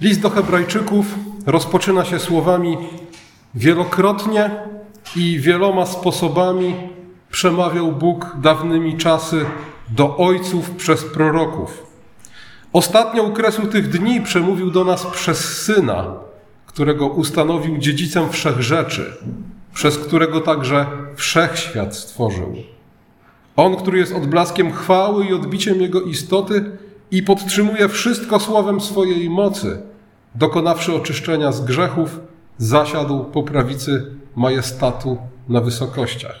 List do Hebrajczyków rozpoczyna się słowami: Wielokrotnie i wieloma sposobami przemawiał Bóg dawnymi czasy do ojców przez proroków. Ostatnio u kresu tych dni przemówił do nas przez syna, którego ustanowił dziedzicem wszech rzeczy, przez którego także wszechświat stworzył. On, który jest odblaskiem chwały i odbiciem jego istoty i podtrzymuje wszystko słowem swojej mocy, dokonawszy oczyszczenia z grzechów, zasiadł po prawicy majestatu na wysokościach.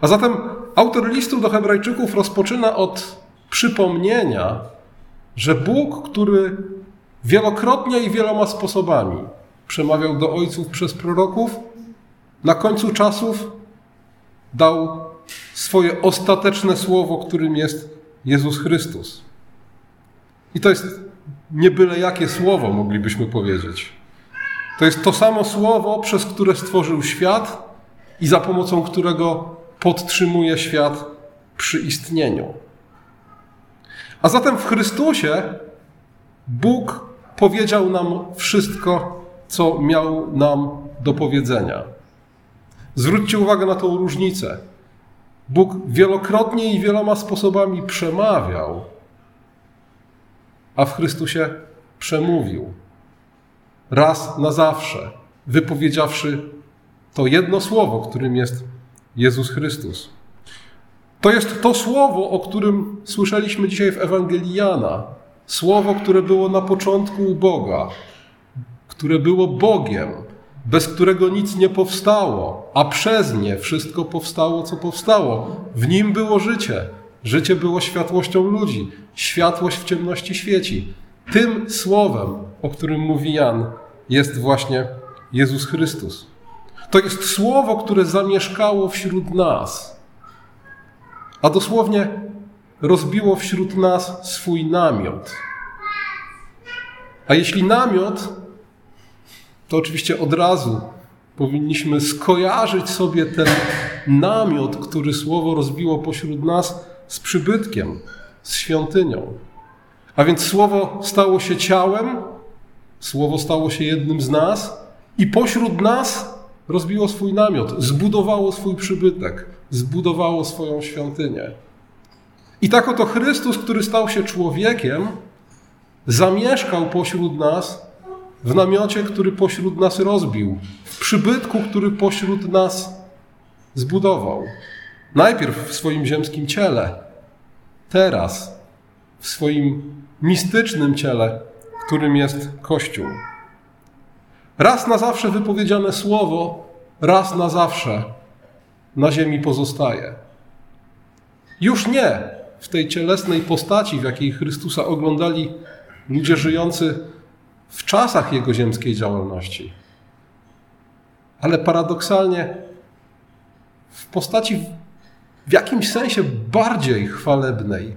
A zatem autor listu do Hebrajczyków rozpoczyna od przypomnienia, że Bóg, który wielokrotnie i wieloma sposobami przemawiał do ojców przez proroków, na końcu czasów dał swoje ostateczne słowo, którym jest Jezus Chrystus. I to jest nie byle jakie słowo, moglibyśmy powiedzieć. To jest to samo słowo, przez które stworzył świat i za pomocą którego podtrzymuje świat przy istnieniu. A zatem w Chrystusie Bóg powiedział nam wszystko, co miał nam do powiedzenia. Zwróćcie uwagę na tą różnicę. Bóg wielokrotnie i wieloma sposobami przemawiał, a w Chrystusie przemówił. Raz na zawsze, wypowiedziawszy to jedno słowo, którym jest Jezus Chrystus. To jest to słowo, o którym słyszeliśmy dzisiaj w Ewangelii Jana. Słowo, które było na początku u Boga, które było Bogiem, bez którego nic nie powstało, a przez nie wszystko powstało, co powstało. W nim było życie. Życie było światłością ludzi. Światłość w ciemności świeci. Tym słowem, o którym mówi Jan, jest właśnie Jezus Chrystus. To jest słowo, które zamieszkało wśród nas, a dosłownie rozbiło wśród nas swój namiot. A jeśli namiot, to oczywiście od razu powinniśmy skojarzyć sobie ten namiot, który słowo rozbiło pośród nas z przybytkiem, z świątynią. A więc słowo stało się ciałem, słowo stało się jednym z nas i pośród nas rozbiło swój namiot, zbudowało swój przybytek, zbudowało swoją świątynię. I tak oto Chrystus, który stał się człowiekiem, zamieszkał pośród nas w namiocie, który pośród nas rozbił, w przybytku, który pośród nas zbudował. Najpierw w swoim ziemskim ciele, teraz w swoim mistycznym ciele, którym jest Kościół. Raz na zawsze wypowiedziane słowo, raz na zawsze na ziemi pozostaje. Już nie w tej cielesnej postaci, w jakiej Chrystusa oglądali ludzie żyjący w czasach jego ziemskiej działalności, ale paradoksalnie w postaci w jakimś sensie bardziej chwalebnej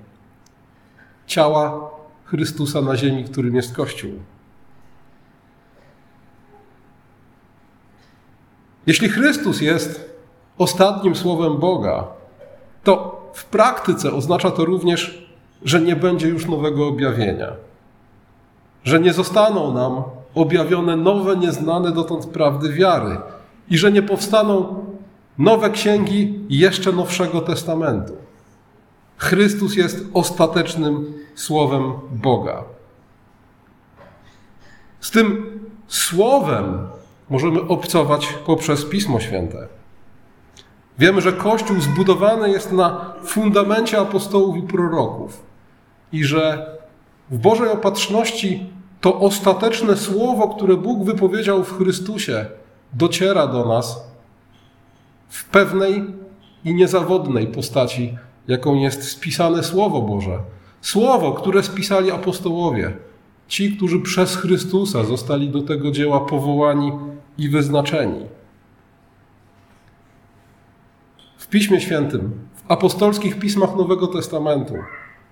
ciała Chrystusa na ziemi, którym jest Kościół. Jeśli Chrystus jest ostatnim słowem Boga, to w praktyce oznacza to również, że nie będzie już nowego objawienia, że nie zostaną nam objawione nowe, nieznane dotąd prawdy wiary i że nie powstaną nowe księgi jeszcze nowszego testamentu. Chrystus jest ostatecznym słowem Boga. Z tym słowem możemy obcować poprzez Pismo Święte. Wiemy, że Kościół zbudowany jest na fundamencie apostołów i proroków i że w Bożej opatrzności to ostateczne słowo, które Bóg wypowiedział w Chrystusie, dociera do nas w pewnej i niezawodnej postaci, jaką jest spisane Słowo Boże. Słowo, które spisali apostołowie, ci, którzy przez Chrystusa zostali do tego dzieła powołani i wyznaczeni. W Piśmie Świętym, w apostolskich pismach Nowego Testamentu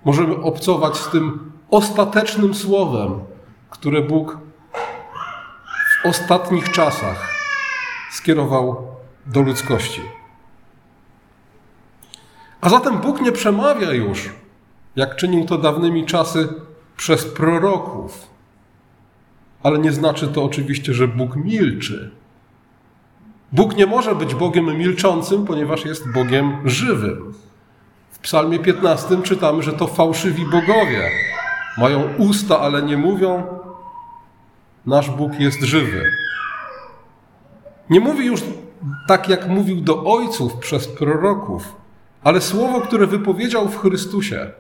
możemy obcować z tym ostatecznym słowem, które Bóg w ostatnich czasach skierował do ludzkości. A zatem Bóg nie przemawia już, jak czynił to dawnymi czasy, przez proroków, ale nie znaczy to oczywiście, że Bóg milczy. Bóg nie może być Bogiem milczącym, ponieważ jest Bogiem żywym. W Psalmie 15 czytamy, że to fałszywi bogowie. Mają usta, ale nie mówią. Nasz Bóg jest żywy. Nie mówi już tak, jak mówił do ojców przez proroków, ale słowo, które wypowiedział w Chrystusie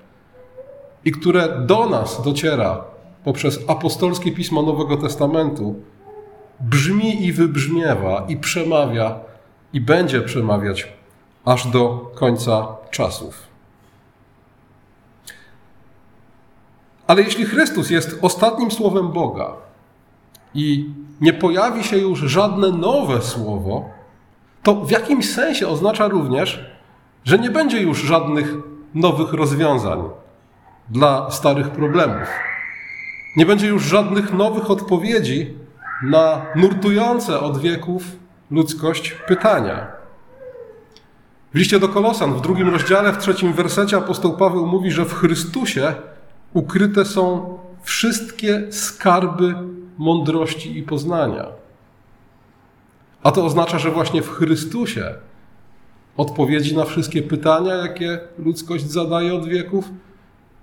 i które do nas dociera poprzez apostolskie pismo Nowego Testamentu, brzmi i wybrzmiewa i przemawia i będzie przemawiać aż do końca czasów. Ale jeśli Chrystus jest ostatnim słowem Boga i nie pojawi się już żadne nowe słowo, to w jakimś sensie oznacza również, że nie będzie już żadnych nowych rozwiązań dla starych problemów. Nie będzie już żadnych nowych odpowiedzi na nurtujące od wieków ludzkość pytania. W liście do Kolosan, w drugim rozdziale, w trzecim wersecie apostoł Paweł mówi, że w Chrystusie ukryte są wszystkie skarby mądrości i poznania. A to oznacza, że właśnie w Chrystusie odpowiedzi na wszystkie pytania, jakie ludzkość zadaje od wieków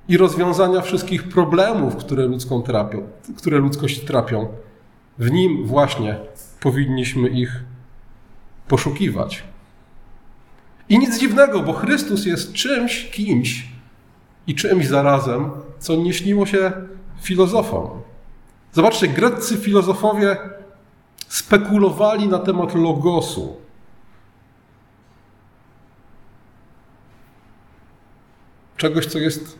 i rozwiązania wszystkich problemów, które, ludzką trapią, które ludzkość trapią, w nim właśnie powinniśmy ich poszukiwać. I nic dziwnego, bo Chrystus jest czymś, kimś i czymś zarazem, co nie śniło się filozofom. Zobaczcie, greccy filozofowie spekulowali na temat logosu. Czegoś, co jest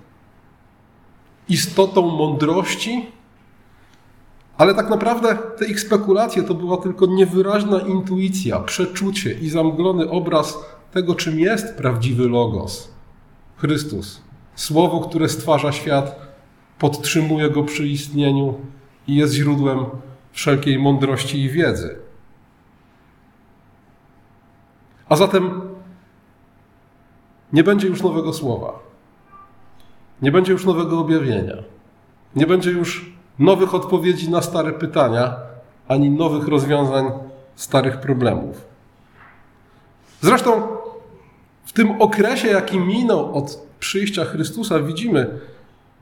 istotą mądrości, ale tak naprawdę te ich spekulacje to była tylko niewyraźna intuicja, przeczucie i zamglony obraz tego, czym jest prawdziwy Logos Chrystus. Słowo, które stwarza świat, podtrzymuje go przy istnieniu i jest źródłem wszelkiej mądrości i wiedzy. A zatem nie będzie już nowego słowa. Nie będzie już nowego objawienia. Nie będzie już nowych odpowiedzi na stare pytania, ani nowych rozwiązań starych problemów. Zresztą w tym okresie, jaki minął od przyjścia Chrystusa, widzimy,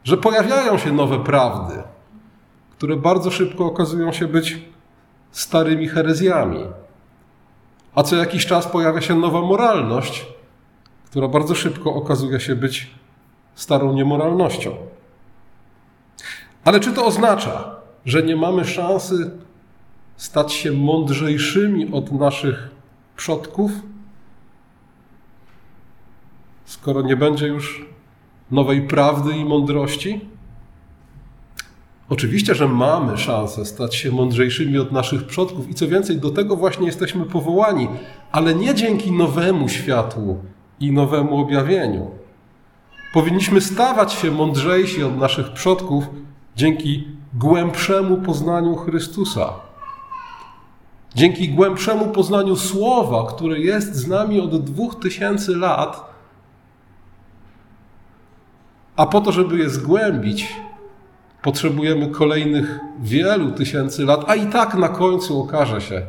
że pojawiają się nowe prawdy, które bardzo szybko okazują się być starymi herezjami. A co jakiś czas pojawia się nowa moralność, która bardzo szybko okazuje się być starą niemoralnością. Ale czy to oznacza, że nie mamy szansy stać się mądrzejszymi od naszych przodków, skoro nie będzie już nowej prawdy i mądrości? Oczywiście, że mamy szansę stać się mądrzejszymi od naszych przodków i co więcej, do tego właśnie jesteśmy powołani, ale nie dzięki nowemu światłu i nowemu objawieniu. Powinniśmy stawać się mądrzejsi od naszych przodków dzięki głębszemu poznaniu Chrystusa. Dzięki głębszemu poznaniu Słowa, które jest z nami od dwóch tysięcy lat, a po to, żeby je zgłębić, potrzebujemy kolejnych wielu tysięcy lat, a i tak na końcu okaże się,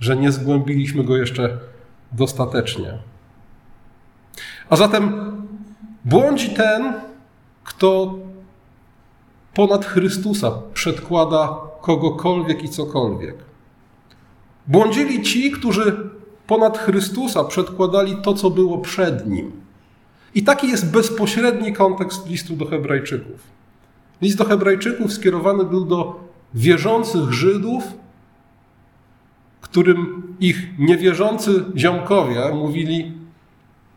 że nie zgłębiliśmy go jeszcze dostatecznie. A zatem błądzi ten, kto ponad Chrystusa przedkłada kogokolwiek i cokolwiek. Błądzili ci, którzy ponad Chrystusa przedkładali to, co było przed nim. I taki jest bezpośredni kontekst listu do Hebrajczyków. List do Hebrajczyków skierowany był do wierzących Żydów, którym ich niewierzący ziomkowie mówili: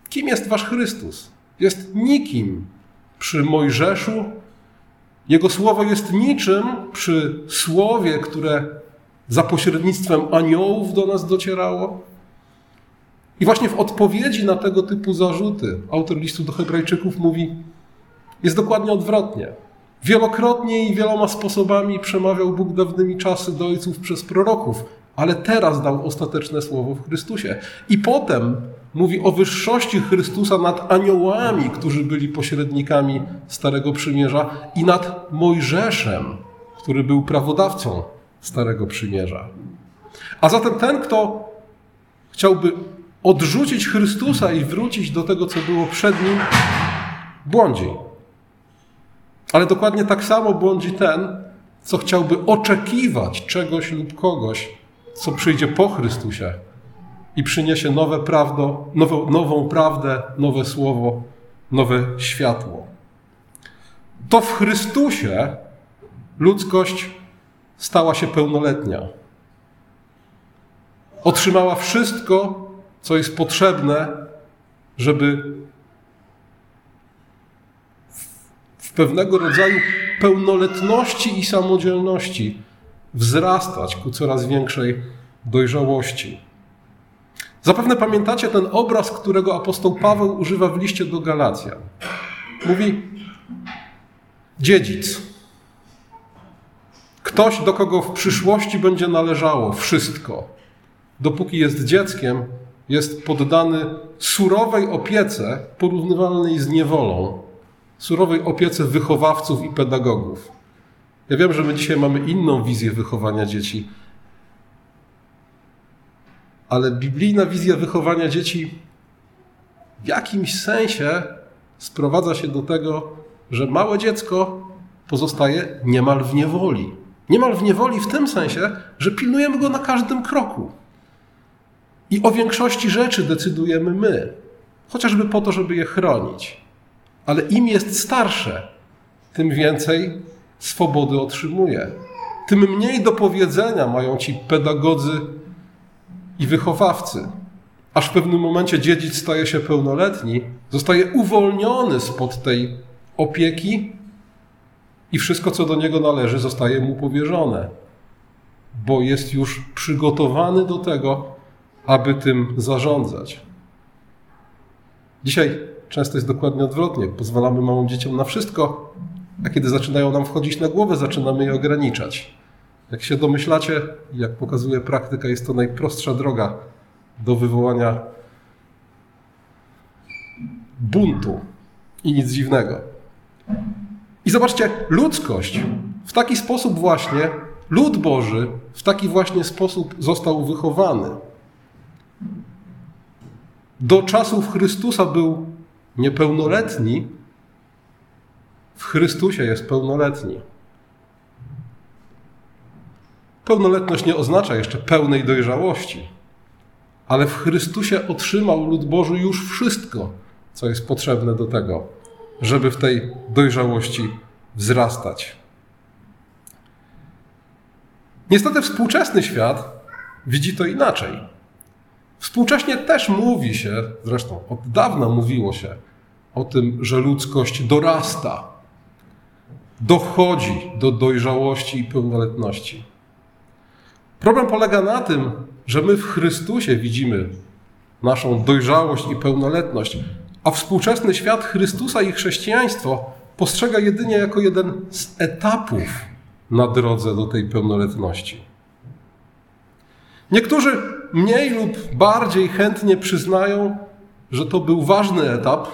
Kim jest wasz Chrystus? Jest nikim przy Mojżeszu. Jego słowo jest niczym przy słowie, które za pośrednictwem aniołów do nas docierało. I właśnie w odpowiedzi na tego typu zarzuty autor listu do Hebrajczyków mówi: Jest dokładnie odwrotnie. Wielokrotnie i wieloma sposobami przemawiał Bóg dawnymi czasy do ojców przez proroków, ale teraz dał ostateczne słowo w Chrystusie. I potem mówi o wyższości Chrystusa nad aniołami, którzy byli pośrednikami Starego Przymierza i nad Mojżeszem, który był prawodawcą Starego Przymierza. A zatem ten, kto chciałby odrzucić Chrystusa i wrócić do tego, co było przed nim, błądzi. Ale dokładnie tak samo błądzi ten, co chciałby oczekiwać czegoś lub kogoś, co przyjdzie po Chrystusie i przyniesie nowe prawdo, nową, nową prawdę, nowe słowo, nowe światło. To w Chrystusie ludzkość stała się pełnoletnia. Otrzymała wszystko, co jest potrzebne, żeby w pewnego rodzaju pełnoletności i samodzielności wzrastać ku coraz większej dojrzałości. Zapewne pamiętacie ten obraz, którego apostoł Paweł używa w liście do Galacjan. Mówi dziedzic. Ktoś, do kogo w przyszłości będzie należało wszystko. Dopóki jest dzieckiem, jest poddany surowej opiece porównywalnej z niewolą, surowej opiece wychowawców i pedagogów. Ja wiem, że my dzisiaj mamy inną wizję wychowania dzieci, ale biblijna wizja wychowania dzieci w jakimś sensie sprowadza się do tego, że małe dziecko pozostaje niemal w niewoli. Niemal w niewoli w tym sensie, że pilnujemy go na każdym kroku. I o większości rzeczy decydujemy my, chociażby po to, żeby je chronić. Ale im jest starsze, tym więcej swobody otrzymuje. Tym mniej do powiedzenia mają ci pedagodzy i wychowawcy. Aż w pewnym momencie dziedzic staje się pełnoletni, zostaje uwolniony spod tej opieki i wszystko, co do niego należy, zostaje mu powierzone, bo jest już przygotowany do tego, aby tym zarządzać. Dzisiaj często jest dokładnie odwrotnie. Pozwalamy małym dzieciom na wszystko, a kiedy zaczynają nam wchodzić na głowę, zaczynamy je ograniczać. Jak się domyślacie, jak pokazuje praktyka, jest to najprostsza droga do wywołania buntu i nic dziwnego. I zobaczcie, ludzkość w taki sposób właśnie, lud Boży w taki właśnie sposób został wychowany. Do czasów Chrystusa był niepełnoletni, w Chrystusie jest pełnoletni. Pełnoletność nie oznacza jeszcze pełnej dojrzałości, ale w Chrystusie otrzymał lud Boży już wszystko, co jest potrzebne do tego, żeby w tej dojrzałości wzrastać. Niestety współczesny świat widzi to inaczej. Współcześnie też mówi się, zresztą od dawna mówiło się o tym, że ludzkość dorasta, dochodzi do dojrzałości i pełnoletności. Problem polega na tym, że my w Chrystusie widzimy naszą dojrzałość i pełnoletność, a współczesny świat Chrystusa i chrześcijaństwo postrzega jedynie jako jeden z etapów na drodze do tej pełnoletności. Niektórzy mniej lub bardziej chętnie przyznają, że to był ważny etap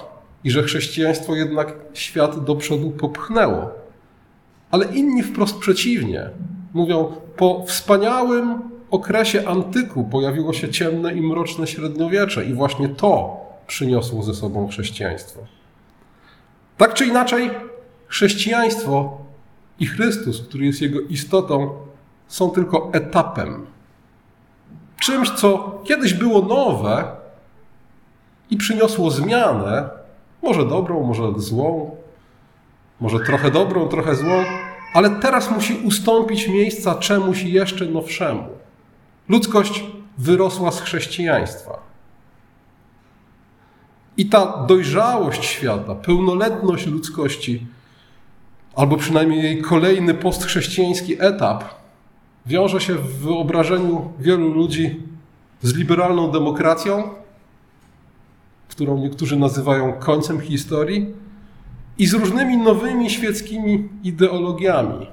i że chrześcijaństwo jednak świat do przodu popchnęło. Ale inni wprost przeciwnie. Mówią, po wspaniałym okresie antyku pojawiło się ciemne i mroczne średniowiecze, i właśnie to przyniosło ze sobą chrześcijaństwo. Tak czy inaczej, chrześcijaństwo i Chrystus, który jest jego istotą, są tylko etapem. Czymś, co kiedyś było nowe i przyniosło zmianę, może dobrą, może złą, może trochę dobrą, trochę złą, ale teraz musi ustąpić miejsca czemuś jeszcze nowszemu. Ludzkość wyrosła z chrześcijaństwa. I ta dojrzałość świata, pełnoletność ludzkości, albo przynajmniej jej kolejny postchrześcijański etap, wiąże się w wyobrażeniu wielu ludzi z liberalną demokracją, którą niektórzy nazywają końcem historii, i z różnymi nowymi świeckimi ideologiami,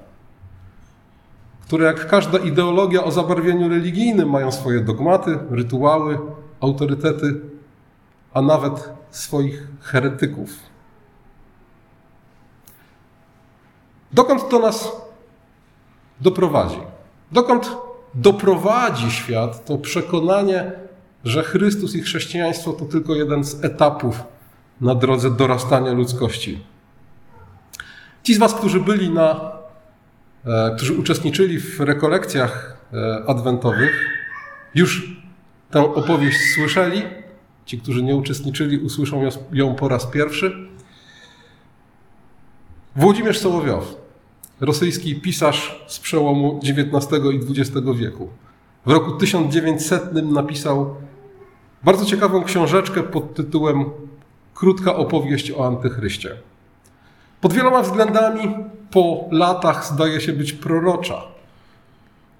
które jak każda ideologia o zabarwieniu religijnym mają swoje dogmaty, rytuały, autorytety, a nawet swoich heretyków. Dokąd to nas doprowadzi? Dokąd doprowadzi świat to przekonanie, że Chrystus i chrześcijaństwo to tylko jeden z etapów na drodze dorastania ludzkości. Ci z Was, którzy byli na, e, którzy uczestniczyli w rekolekcjach e, adwentowych, już tę opowieść słyszeli. Ci, którzy nie uczestniczyli, usłyszą ją po raz pierwszy. Włodzimierz Sołowiow, rosyjski pisarz z przełomu XIX i XX wieku. W roku 1900 napisał bardzo ciekawą książeczkę pod tytułem Krótka opowieść o antychryście. Pod wieloma względami po latach zdaje się być prorocza.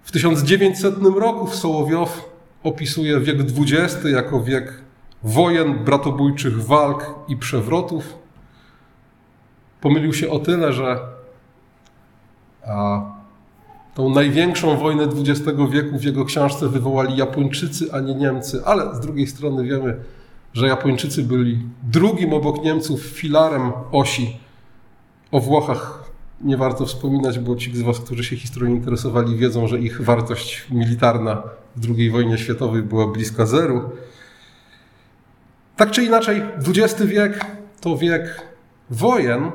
W 1900 roku w Sołowiow opisuje wiek XX jako wiek wojen, bratobójczych walk i przewrotów. Pomylił się o tyle, że a, tą największą wojnę XX wieku w jego książce wywołali Japończycy, a nie Niemcy, ale z drugiej strony wiemy, że Japończycy byli drugim obok Niemców filarem osi. O Włochach nie warto wspominać, bo ci z Was, którzy się historią interesowali, wiedzą, że ich wartość militarna w II wojnie światowej była bliska zeru. Tak czy inaczej, XX wiek to wiek wojen,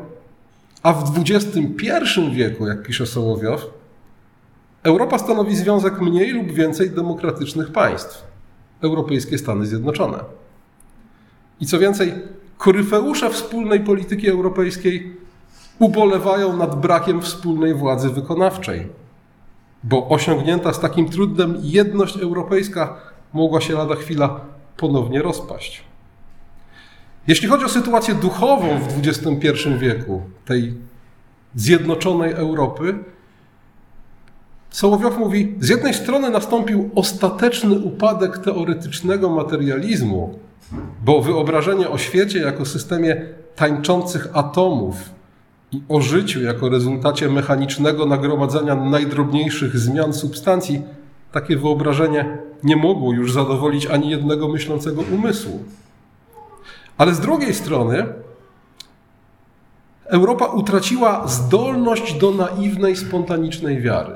a w XXI wieku, jak pisze Sołowiow, Europa stanowi związek mniej lub więcej demokratycznych państw. Europejskie Stany Zjednoczone. I co więcej, koryfeusze wspólnej polityki europejskiej ubolewają nad brakiem wspólnej władzy wykonawczej, bo osiągnięta z takim trudem jedność europejska mogła się lada chwila ponownie rozpaść. Jeśli chodzi o sytuację duchową w XXI wieku, tej zjednoczonej Europy, Sołowiow mówi, z jednej strony nastąpił ostateczny upadek teoretycznego materializmu, bo wyobrażenie o świecie jako systemie tańczących atomów i o życiu jako rezultacie mechanicznego nagromadzenia najdrobniejszych zmian substancji, takie wyobrażenie nie mogło już zadowolić ani jednego myślącego umysłu. Ale z drugiej strony Europa utraciła zdolność do naiwnej, spontanicznej wiary.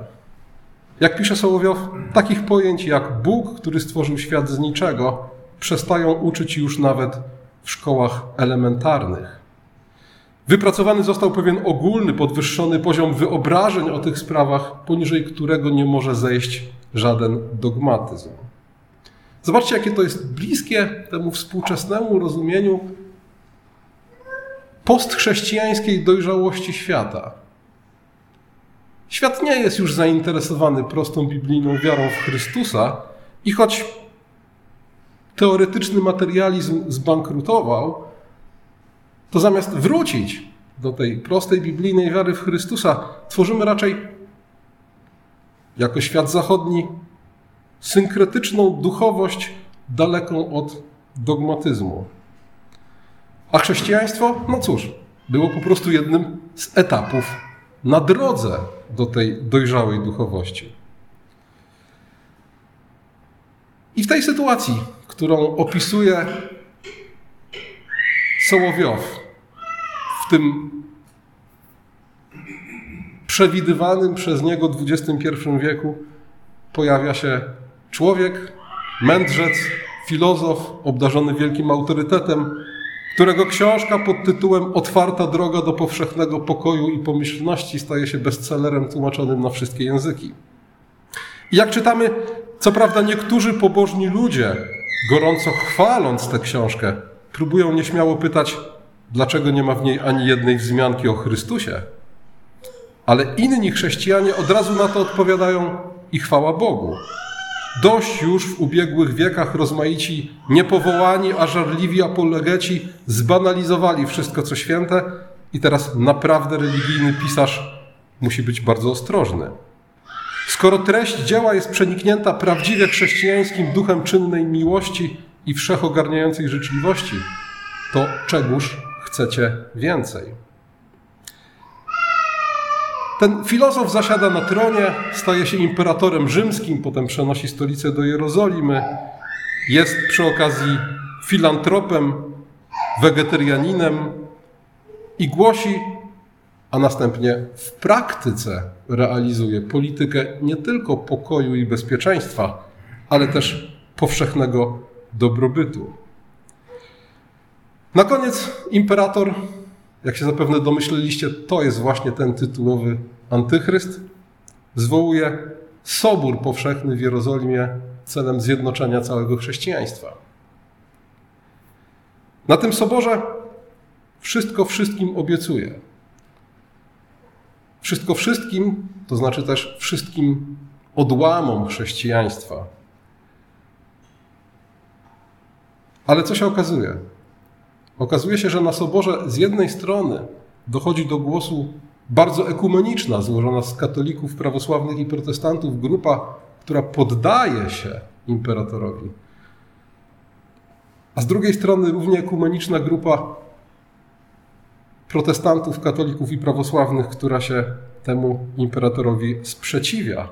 Jak pisze Sołowiow, takich pojęć jak Bóg, który stworzył świat z niczego, przestają uczyć już nawet w szkołach elementarnych. Wypracowany został pewien ogólny, podwyższony poziom wyobrażeń o tych sprawach, poniżej którego nie może zejść żaden dogmatyzm. Zobaczcie, jakie to jest bliskie temu współczesnemu rozumieniu postchrześcijańskiej dojrzałości świata. Świat nie jest już zainteresowany prostą biblijną wiarą w Chrystusa i choć teoretyczny materializm zbankrutował, to zamiast wrócić do tej prostej biblijnej wiary w Chrystusa, tworzymy raczej jako świat zachodni synkretyczną duchowość daleką od dogmatyzmu. A chrześcijaństwo, no cóż, było po prostu jednym z etapów na drodze do tej dojrzałej duchowości. I w tej sytuacji, którą opisuje Sołowiow, w tym przewidywanym przez niego XXI wieku, pojawia się człowiek, mędrzec, filozof, obdarzony wielkim autorytetem, którego książka pod tytułem Otwarta droga do powszechnego pokoju i pomyślności staje się bestsellerem tłumaczonym na wszystkie języki. I jak czytamy, co prawda niektórzy pobożni ludzie, gorąco chwaląc tę książkę, próbują nieśmiało pytać, dlaczego nie ma w niej ani jednej wzmianki o Chrystusie. Ale inni chrześcijanie od razu na to odpowiadają i chwała Bogu. Dość już w ubiegłych wiekach rozmaici, niepowołani, a żarliwi apologeci zbanalizowali wszystko, co święte, i teraz naprawdę religijny pisarz musi być bardzo ostrożny. Skoro treść dzieła jest przeniknięta prawdziwie chrześcijańskim duchem czynnej miłości i wszechogarniającej życzliwości, to czegóż chcecie więcej? Ten filozof zasiada na tronie, staje się imperatorem rzymskim, potem przenosi stolicę do Jerozolimy. Jest przy okazji filantropem, wegetarianinem i głosi a następnie w praktyce realizuje politykę nie tylko pokoju i bezpieczeństwa, ale też powszechnego dobrobytu. Na koniec imperator, jak się zapewne domyśleliście, to jest właśnie ten tytułowy antychryst, zwołuje sobór powszechny w Jerozolimie celem zjednoczenia całego chrześcijaństwa. Na tym soborze wszystko wszystkim obiecuje. Wszystko wszystkim, to znaczy też wszystkim odłamom chrześcijaństwa. Ale co się okazuje? Okazuje się, że na soborze z jednej strony dochodzi do głosu bardzo ekumeniczna, złożona z katolików, prawosławnych i protestantów, grupa, która poddaje się imperatorowi. A z drugiej strony równie ekumeniczna grupa protestantów, katolików i prawosławnych, która się temu imperatorowi sprzeciwia.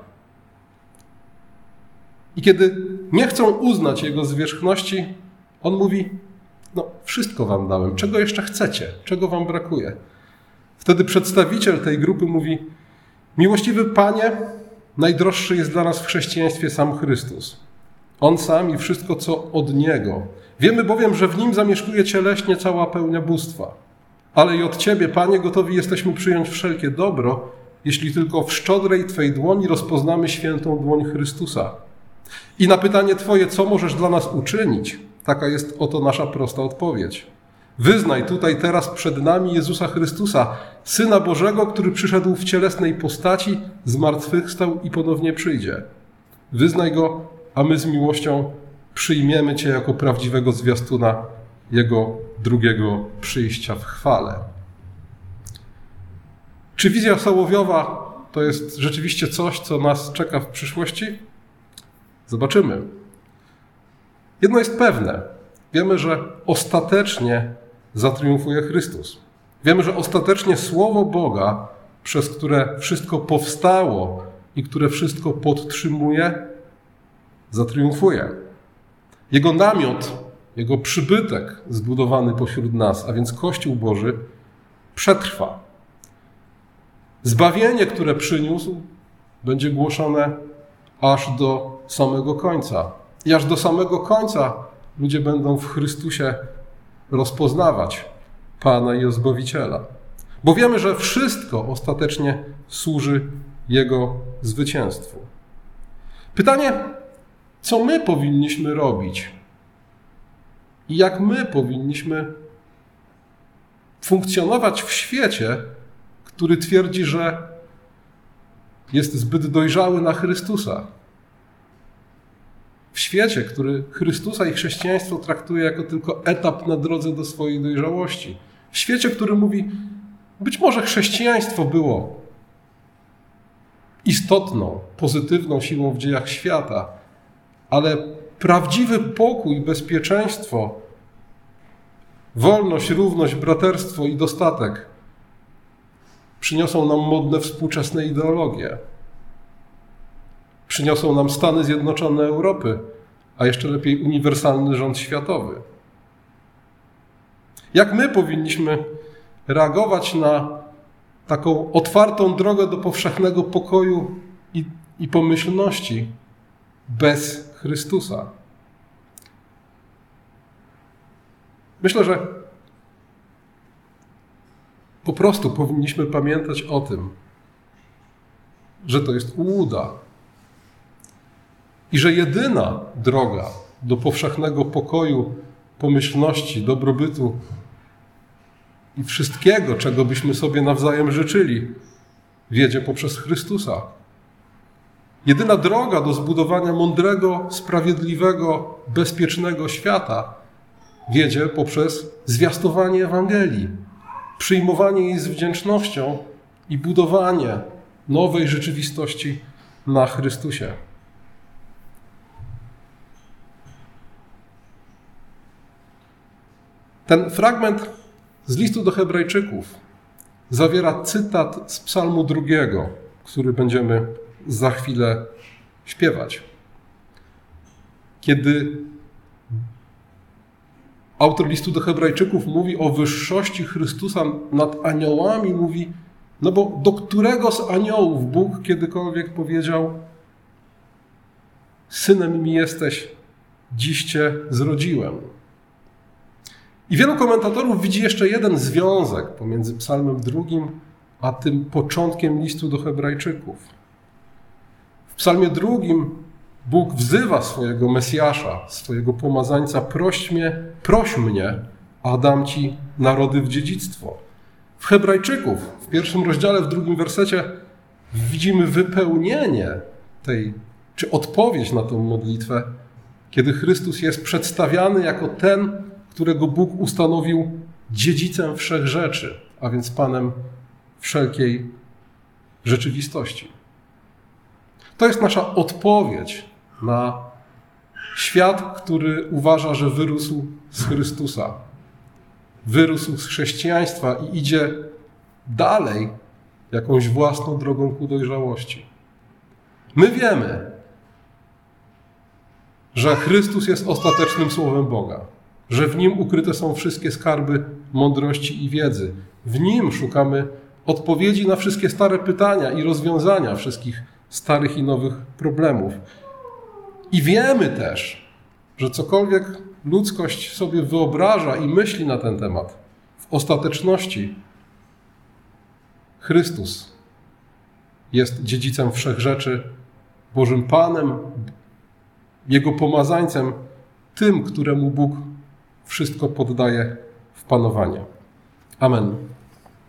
I kiedy nie chcą uznać jego zwierzchności, on mówi: No, wszystko wam dałem, czego jeszcze chcecie, czego wam brakuje. Wtedy przedstawiciel tej grupy mówi: Miłościwy Panie, najdroższy jest dla nas w chrześcijaństwie sam Chrystus. On sam i wszystko, co od Niego. Wiemy bowiem, że w Nim zamieszkuje cieleśnie cała pełnia bóstwa. Ale i od Ciebie, Panie, gotowi jesteśmy przyjąć wszelkie dobro, jeśli tylko w szczodrej Twej dłoni rozpoznamy świętą dłoń Chrystusa. I na pytanie Twoje, co możesz dla nas uczynić, taka jest oto nasza prosta odpowiedź. Wyznaj tutaj teraz przed nami Jezusa Chrystusa, Syna Bożego, który przyszedł w cielesnej postaci, zmartwychwstał i ponownie przyjdzie. Wyznaj Go, a my z miłością przyjmiemy Cię jako prawdziwego zwiastuna Jego drugiego przyjścia w chwale. Czy wizja Sołowiowa to jest rzeczywiście coś, co nas czeka w przyszłości? Zobaczymy. Jedno jest pewne. Wiemy, że ostatecznie zatriumfuje Chrystus. Wiemy, że ostatecznie Słowo Boga, przez które wszystko powstało i które wszystko podtrzymuje, zatriumfuje. Jego namiot, jego przybytek zbudowany pośród nas, a więc Kościół Boży, przetrwa. Zbawienie, które przyniósł, będzie głoszone aż do samego końca. I aż do samego końca ludzie będą w Chrystusie rozpoznawać Pana i Zbawiciela. Bo wiemy, że wszystko ostatecznie służy Jego zwycięstwu. Pytanie, co my powinniśmy robić i jak my powinniśmy funkcjonować w świecie, który twierdzi, że jest zbyt dojrzały na Chrystusa. W świecie, który Chrystusa i chrześcijaństwo traktuje jako tylko etap na drodze do swojej dojrzałości. W świecie, który mówi, być może chrześcijaństwo było istotną, pozytywną siłą w dziejach świata, ale prawdziwy pokój, bezpieczeństwo, wolność, równość, braterstwo i dostatek przyniosą nam modne współczesne ideologie. Przyniosą nam Stany Zjednoczone Europy, a jeszcze lepiej uniwersalny rząd światowy. Jak my powinniśmy reagować na taką otwartą drogę do powszechnego pokoju i, i pomyślności bez Chrystusa? Myślę, że po prostu powinniśmy pamiętać o tym, że to jest ułuda. I że jedyna droga do powszechnego pokoju, pomyślności, dobrobytu i wszystkiego, czego byśmy sobie nawzajem życzyli, wiedzie poprzez Chrystusa. Jedyna droga do zbudowania mądrego, sprawiedliwego, bezpiecznego świata wiedzie poprzez zwiastowanie Ewangelii przyjmowanie jej z wdzięcznością i budowanie nowej rzeczywistości na Chrystusie. Ten fragment z listu do Hebrajczyków zawiera cytat z Psalmu drugiego, który będziemy za chwilę śpiewać. Kiedy Autor listu do Hebrajczyków mówi o wyższości Chrystusa nad aniołami, mówi: No bo do którego z aniołów Bóg kiedykolwiek powiedział: Synem mi jesteś, dziś cię zrodziłem. I wielu komentatorów widzi jeszcze jeden związek pomiędzy Psalmem drugim a tym początkiem listu do Hebrajczyków. W Psalmie drugim Bóg wzywa swojego Mesjasza, swojego pomazańca: proś mnie, proś mnie, a dam ci narody w dziedzictwo. W Hebrajczyków, w pierwszym rozdziale, w drugim wersecie, widzimy wypełnienie tej, czy odpowiedź na tą modlitwę, kiedy Chrystus jest przedstawiany jako ten, którego Bóg ustanowił dziedzicem wszech rzeczy, a więc Panem wszelkiej rzeczywistości. To jest nasza odpowiedź na świat, który uważa, że wyrósł z Chrystusa, wyrósł z chrześcijaństwa i idzie dalej jakąś własną drogą ku dojrzałości. My wiemy, że Chrystus jest ostatecznym słowem Boga, że w nim ukryte są wszystkie skarby mądrości i wiedzy. W nim szukamy odpowiedzi na wszystkie stare pytania i rozwiązania wszystkich starych i nowych problemów. I wiemy też, że cokolwiek ludzkość sobie wyobraża i myśli na ten temat, w ostateczności Chrystus jest dziedzicem wszech rzeczy, Bożym Panem, Jego pomazańcem, tym, któremu Bóg wszystko poddaje w panowanie. Amen.